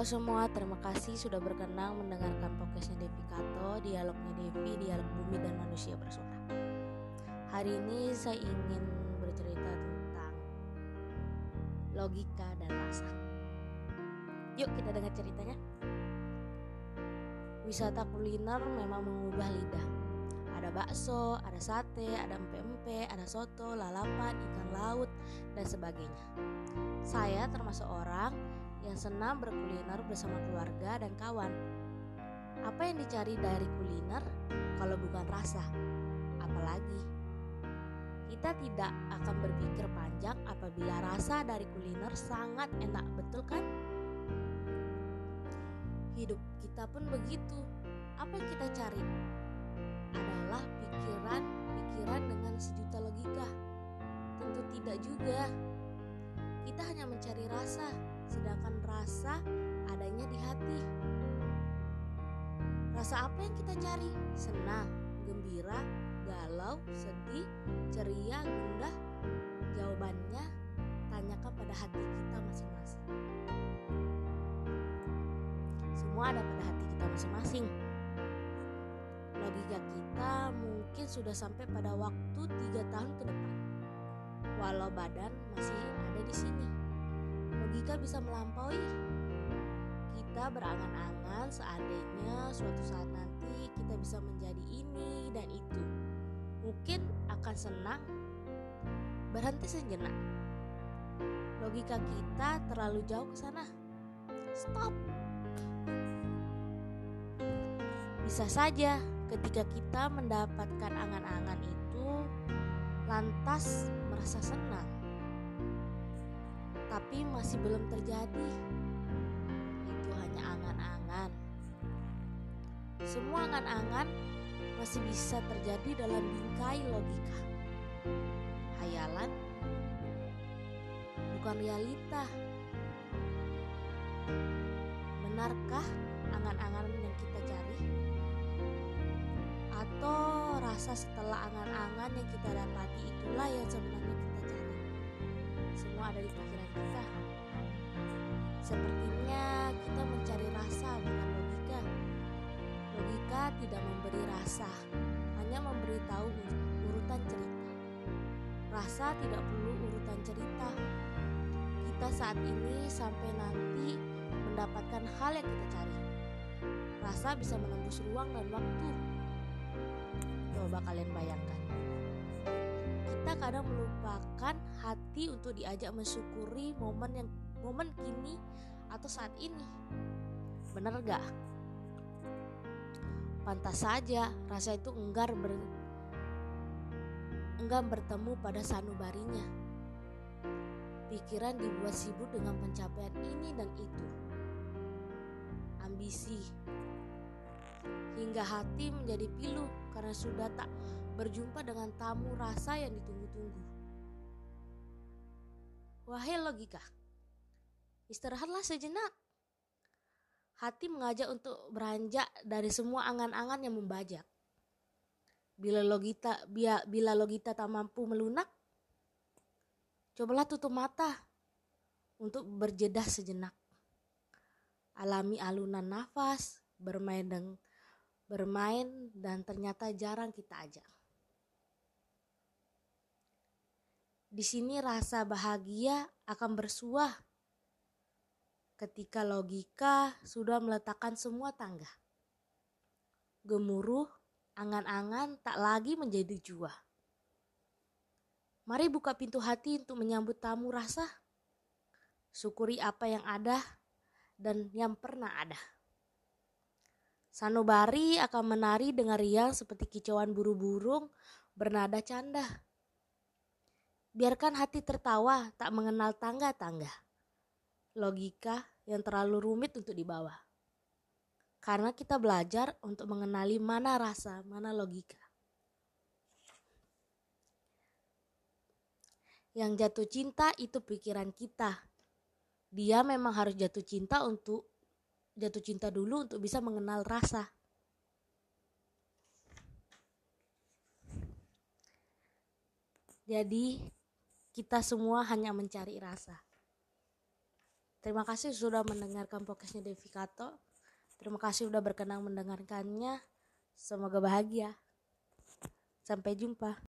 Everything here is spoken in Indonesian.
Halo semua, terima kasih sudah berkenan mendengarkan podcastnya Devi Kato, dialognya Devi, dialog bumi dan manusia bersuara. Hari ini saya ingin bercerita tentang logika dan rasa. Yuk kita dengar ceritanya. Wisata kuliner memang mengubah lidah. Ada bakso, ada sate, ada empe-empe, ada soto, lalapan, ikan laut, dan sebagainya. Saya termasuk orang yang senang berkuliner bersama keluarga dan kawan. Apa yang dicari dari kuliner kalau bukan rasa? Apalagi kita tidak akan berpikir panjang apabila rasa dari kuliner sangat enak, betul kan? Hidup kita pun begitu. Apa yang kita cari? Adalah pikiran-pikiran dengan sejuta logika. Tentu tidak juga. Kita hanya mencari rasa, sedangkan rasa adanya di hati. Rasa apa yang kita cari? Senang, gembira, galau, sedih, ceria, gundah? Jawabannya tanyakan pada hati kita masing-masing. Semua ada pada hati kita masing-masing. Logika kita mungkin sudah sampai pada waktu tiga tahun ke depan. Walau badan masih ada di sini logika bisa melampaui. Kita berangan-angan seandainya suatu saat nanti kita bisa menjadi ini dan itu. Mungkin akan senang berhenti sejenak. Logika kita terlalu jauh ke sana. Stop. Bisa saja ketika kita mendapatkan angan-angan itu lantas merasa senang masih belum terjadi. Itu hanya angan-angan. Semua angan-angan masih bisa terjadi dalam bingkai logika. Hayalan bukan realita. Benarkah angan-angan yang kita cari? Atau rasa setelah angan-angan yang kita dapati itulah yang sebenarnya? Ada di pikiran kita. Sepertinya kita mencari rasa bukan logika. Logika tidak memberi rasa, hanya memberitahu urutan cerita. Rasa tidak perlu urutan cerita. Kita saat ini sampai nanti mendapatkan hal yang kita cari. Rasa bisa menembus ruang dan waktu. Coba kalian bayangkan kadang melupakan hati untuk diajak mensyukuri momen yang momen kini atau saat ini. Benar gak? Pantas saja rasa itu enggar ber, enggan bertemu pada sanubarinya. Pikiran dibuat sibuk dengan pencapaian ini dan itu. Ambisi hingga hati menjadi pilu karena sudah tak berjumpa dengan tamu rasa yang ditunggu-tunggu. Wahai logika, istirahatlah sejenak. Hati mengajak untuk beranjak dari semua angan-angan yang membajak. Bila logita bila logita tak mampu melunak, cobalah tutup mata untuk berjedah sejenak. Alami alunan nafas, bermain dengan bermain dan ternyata jarang kita ajak. Di sini rasa bahagia akan bersuah ketika logika sudah meletakkan semua tangga. Gemuruh, angan-angan tak lagi menjadi jua. Mari buka pintu hati untuk menyambut tamu rasa. Syukuri apa yang ada dan yang pernah ada. Sanubari akan menari dengan riang seperti kicauan buru-burung bernada canda. Biarkan hati tertawa tak mengenal tangga-tangga. Logika yang terlalu rumit untuk dibawa. Karena kita belajar untuk mengenali mana rasa, mana logika. Yang jatuh cinta itu pikiran kita. Dia memang harus jatuh cinta untuk jatuh cinta dulu untuk bisa mengenal rasa. Jadi kita semua hanya mencari rasa. Terima kasih sudah mendengarkan podcastnya Devi Kato. Terima kasih sudah berkenan mendengarkannya. Semoga bahagia. Sampai jumpa.